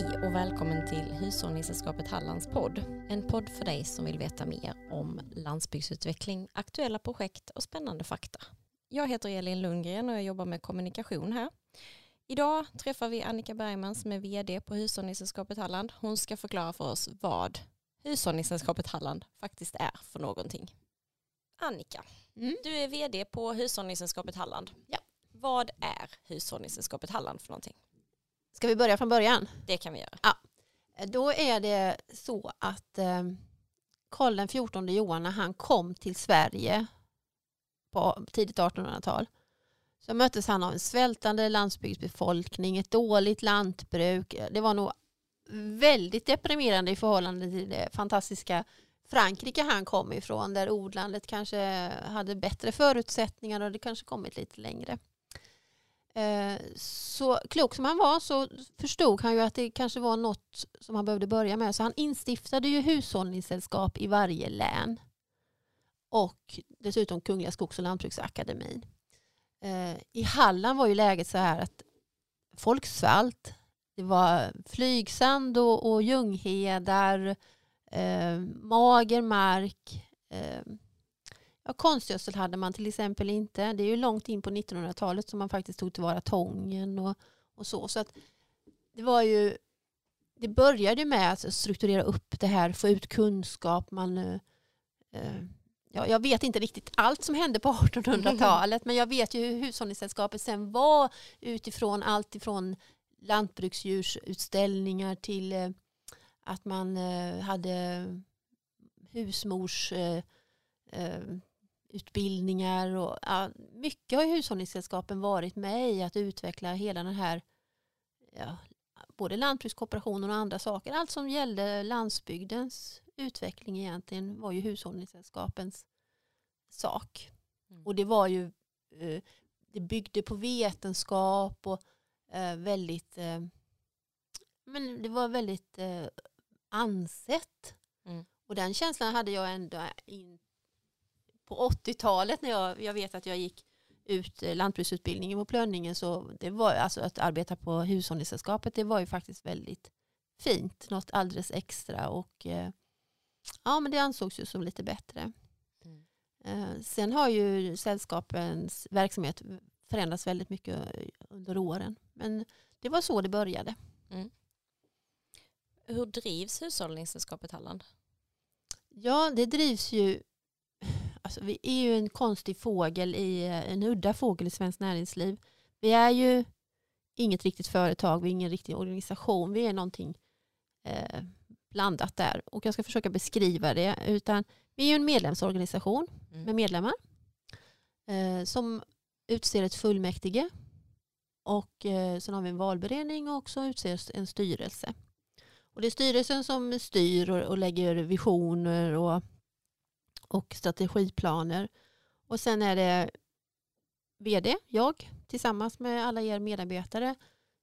Hej och välkommen till Hushållningssällskapet Hallands podd. En podd för dig som vill veta mer om landsbygdsutveckling, aktuella projekt och spännande fakta. Jag heter Elin Lundgren och jag jobbar med kommunikation här. Idag träffar vi Annika Bergman som är vd på Hushållningssällskapet Halland. Hon ska förklara för oss vad Hushållningssällskapet Halland faktiskt är för någonting. Annika, mm. du är vd på Hushållningssällskapet Halland. Ja. Vad är Hushållningssällskapet Halland för någonting? Ska vi börja från början? Det kan vi göra. Ja. Då är det så att eh, Karl den XIV Johan när han kom till Sverige på tidigt 1800-tal så möttes han av en svältande landsbygdsbefolkning, ett dåligt lantbruk. Det var nog väldigt deprimerande i förhållande till det fantastiska Frankrike han kom ifrån där odlandet kanske hade bättre förutsättningar och det kanske kommit lite längre. Eh, så klok som han var så förstod han ju att det kanske var något som han behövde börja med. Så han instiftade ju hushållningssällskap i varje län. Och dessutom Kungliga Skogs och lantbruksakademin. Eh, I Halland var ju läget så här att folk svalt. Det var flygsand och, och ljunghedar, eh, mager mark. Eh, Ja, konstgödsel hade man till exempel inte. Det är ju långt in på 1900-talet som man faktiskt tog tillvara tången och, och så. Så att det var ju det började med att strukturera upp det här, få ut kunskap. Man, eh, eh ja, jag vet inte riktigt allt som hände på 1800-talet men jag vet ju hur Hushållningssällskapet sen var utifrån allt ifrån lantbruksdjursutställningar till eh, att man eh, hade husmors eh, eh, utbildningar och ja, mycket har hushållningssällskapen varit med i att utveckla hela den här ja, både lantbrukskooperationen och andra saker. Allt som gällde landsbygdens utveckling egentligen var ju hushållningssällskapens sak. Mm. Och det var ju eh, det byggde på vetenskap och eh, väldigt eh, men det var väldigt ansett. Mm. Och den känslan hade jag ändå inte på 80-talet när jag, jag vet att jag gick ut eh, lantbruksutbildningen på Plönningen så det var alltså att arbeta på hushållningssällskapet det var ju faktiskt väldigt fint, något alldeles extra och eh, ja men det ansågs ju som lite bättre. Mm. Eh, sen har ju sällskapens verksamhet förändrats väldigt mycket under åren men det var så det började. Mm. Hur drivs hushållningssällskapet Halland? Ja, det drivs ju alltså, vi är ju en konstig fågel, i, en udda fågel i svenskt näringsliv. Vi är ju inget riktigt företag, vi är ingen riktig organisation, vi är någonting eh, blandat där. Och jag ska försöka beskriva det. Utan vi är ju en medlemsorganisation mm. med medlemmar eh, som utser ett fullmäktige och eh, sen har vi en valberedning och också utser en styrelse. Och det är styrelsen som styr och, och lägger visioner och och strategiplaner. Och sen är det vd, jag, tillsammans med alla er medarbetare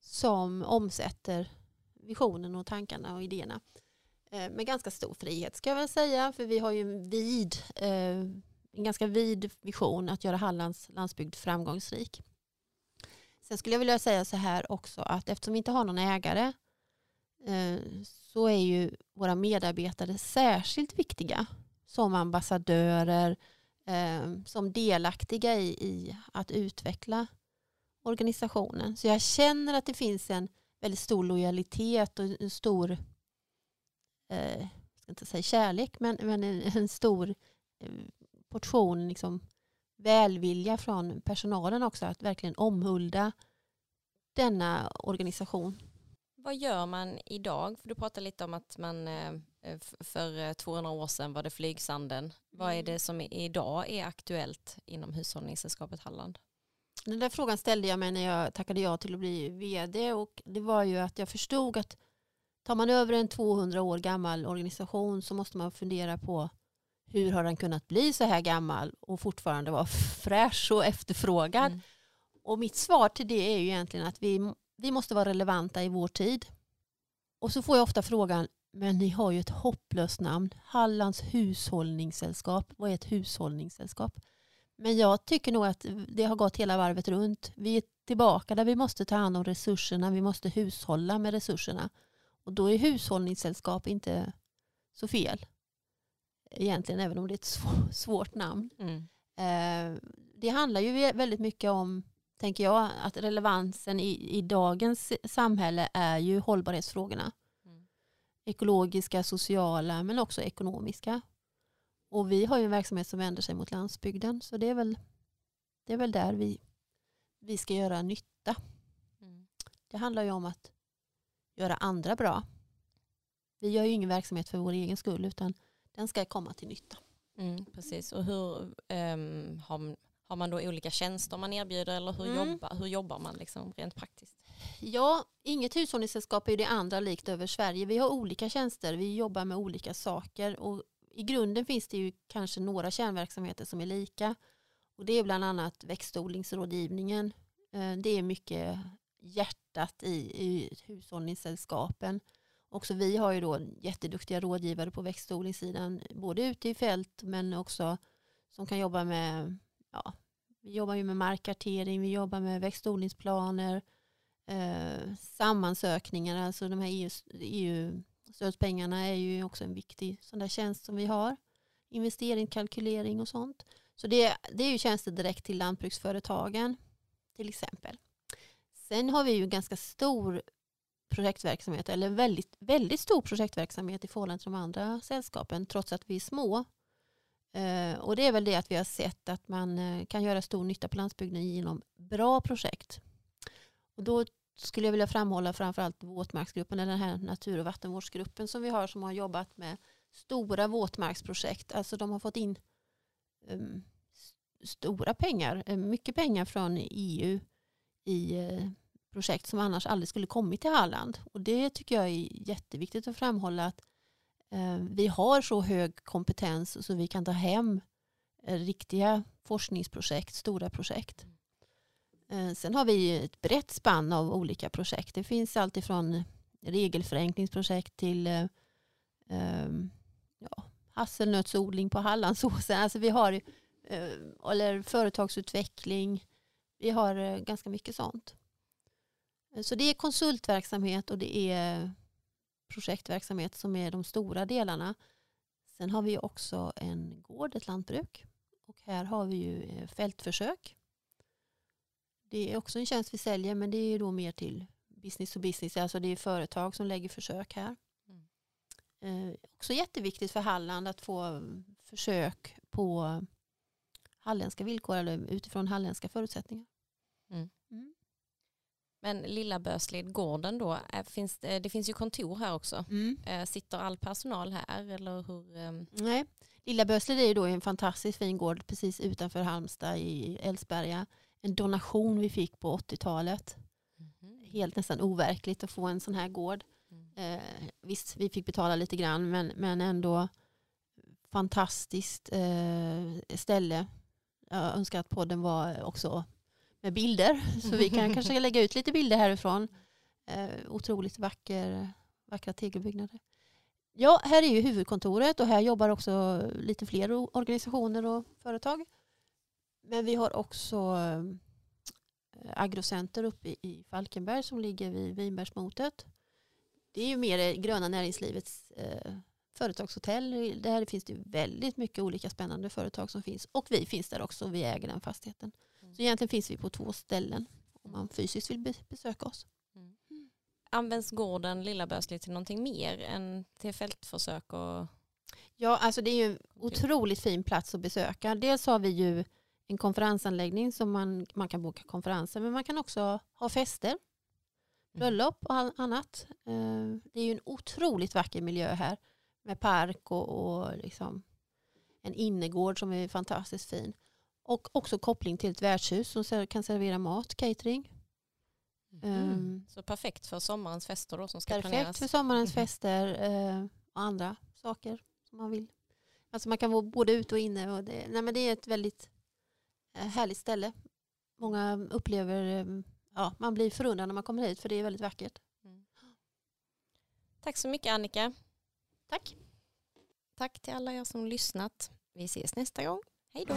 som omsätter visionen och tankarna och idéerna. Eh, med ganska stor frihet ska jag väl säga, för vi har ju en, vid, eh, en ganska vid vision att göra Hallands landsbygd framgångsrik. Sen skulle jag vilja säga så här också att eftersom vi inte har någon ägare eh, så är ju våra medarbetare särskilt viktiga som ambassadörer, eh, som delaktiga i, i att utveckla organisationen. Så jag känner att det finns en väldigt stor lojalitet och en stor, eh, jag ska inte säga kärlek, men, men en, en stor eh, portion liksom välvilja från personalen också att verkligen omhulda denna organisation. Vad gör man idag? För du pratade lite om att man eh, för 200 år sedan var det flygsanden. Mm. Vad är mm. det som idag är aktuellt inom Hushållningssällskapet Halland? Den där frågan ställde jag mig när jag tackade ja till att bli vd och det var ju att jag förstod att tar man över en 200 år gammal organisation så måste man fundera på hur har den kunnat bli så här gammal och fortfarande vara fräsch och efterfrågad. Mm. Och mitt svar till det är ju egentligen att vi, vi måste vara relevanta i vår tid. Och så får jag ofta frågan, men ni har ju ett hopplöst namn. Hallands hushållningssällskap. Vad är ett hushållningssällskap? Men jag tycker nog att det har gått hela varvet runt. Vi är tillbaka där vi måste ta hand om resurserna. Vi måste hushålla med resurserna. Och då är hushållningssällskap inte så fel. Egentligen, även om det är ett svårt namn. Mm. Eh, det handlar ju väldigt mycket om, tänker jag, att relevansen i, i dagens samhälle är ju hållbarhetsfrågorna. Ekologiska, sociala men också ekonomiska. Och vi har ju en verksamhet som vänder sig mot landsbygden så det är väl, det är väl där vi, vi ska göra nytta. Mm. Det handlar ju om att göra andra bra. Vi gör ju ingen verksamhet för vår egen skull utan den ska komma till nytta. Mm, precis, och hur um, har, har man då olika tjänster man erbjuder eller hur, mm. jobbar, hur jobbar man liksom rent praktiskt? Ja, inget hushållningssällskap är det andra likt över Sverige. Vi har olika tjänster, vi jobbar med olika saker och i grunden finns det ju kanske några kärnverksamheter som är lika. Och det är bland annat växtodlingsrådgivningen. Eh, det är mycket hjärtat i, i hushållningssällskapen. Också vi har ju då jätteduktiga rådgivare på växtodlingssidan, både ute i fält men också som kan jobba med, ja, vi jobbar ju med markkartering, vi jobbar med växtodlingsplaner, eh, sammansökningar, alltså de här EU, EU-stödspengarna är ju också en viktig sån där tjänst som vi har. Investeringskalkylering och sånt. Så det, det är ju tjänster direkt till lantbruksföretagen till exempel. Sen har vi ju ganska stor projektverksamhet, eller väldigt, väldigt stor projektverksamhet i förhållande till de andra sällskapen, trots att vi är små. Eh, och det är väl det att vi har sett att man eh, kan göra stor nytta på landsbygden genom bra projekt. Och då skulle jag vilja framhålla framförallt våtmarksgruppen, eller den här natur och vattenvårdsgruppen som vi har som har jobbat med stora våtmarksprojekt. Alltså de har fått in um, stora pengar, eh, mycket pengar från EU i uh, projekt som annars aldrig skulle kommit till Halland. Och det tycker jag är jätteviktigt att framhålla att uh, vi har så hög kompetens så vi kan ta hem uh, riktiga forskningsprojekt, stora projekt. Eh, sen har vi ett brett spann av olika projekt. Det finns alltifrån regelförenklingsprojekt till um, ja, hasselnötsodling på Hallandsåsen. Alltså vi har, eh, eller företagsutveckling. Vi har ganska mycket sånt. Så det är konsultverksamhet och det är projektverksamhet som är de stora delarna. Sen har vi också en gård, ett lantbruk. Och här har vi ju fältförsök. Det är också en tjänst vi säljer men det är då mer till business to business. Alltså det är företag som lägger försök här. Eh, också jätteviktigt för Halland att få försök på halländska villkor eller utifrån halländska förutsättningar. Mm. Mm. Men Lilla Böslid, gården då, är, finns det, det, finns ju kontor här också. Mm. Eh, sitter all personal här eller hur? Ehm? Nej, Lilla Böslid är ju då en fantastiskt fin gård precis utanför Halmstad i Älvsberga. En donation vi fick på 80-talet. Mhm. Helt nästan overkligt att få en sån här gård. Eh, visst, vi fick betala lite grann men, men ändå fantastiskt eh, ställe. Jag önskar att podden var också med bilder så vi kan kanske lägga ut lite bilder härifrån. Eh, otroligt vacker, vackra tegelbyggnader. Ja, här är ju huvudkontoret och här jobbar också lite fler organisationer och företag. Men vi har också eh, Agrocenter uppe i Falkenberg som ligger vid Vinbergsmotet det är ju mer det gröna näringslivets eh, företagshotell. Där finns det väldigt mycket olika spännande företag som finns. Och vi finns där också, vi äger den fastigheten. Mm. Så egentligen finns vi på två ställen om man fysiskt vill besöka oss. Mm. Används gården Lilla Bösli till någonting mer än till fältförsök? Och... Ja, alltså det är ju en otroligt fin plats att besöka. Dels har vi ju en konferensanläggning som man, man kan boka konferenser men man kan också ha fester bröllop och annat. Eh, det är ju en otroligt vacker miljö här med park och, och liksom en innergård som är fantastiskt fin. Och också koppling till ett värdshus som kan servera mat, catering. Mm. Um, så perfekt för sommarens fester då som ska perfekt planeras? Perfekt för sommarens mm. fester uh, och andra saker som man vill. Alltså man kan vara både ute och inne. Och det, nej men det är ett väldigt härligt ställe. Många upplever um, ja, man blir förundrad när man kommer hit för det är väldigt vackert. Mm. Tack så mycket Annika. Tack. Tack till alla er som lyssnat. Vi ses nästa gång. Hej då.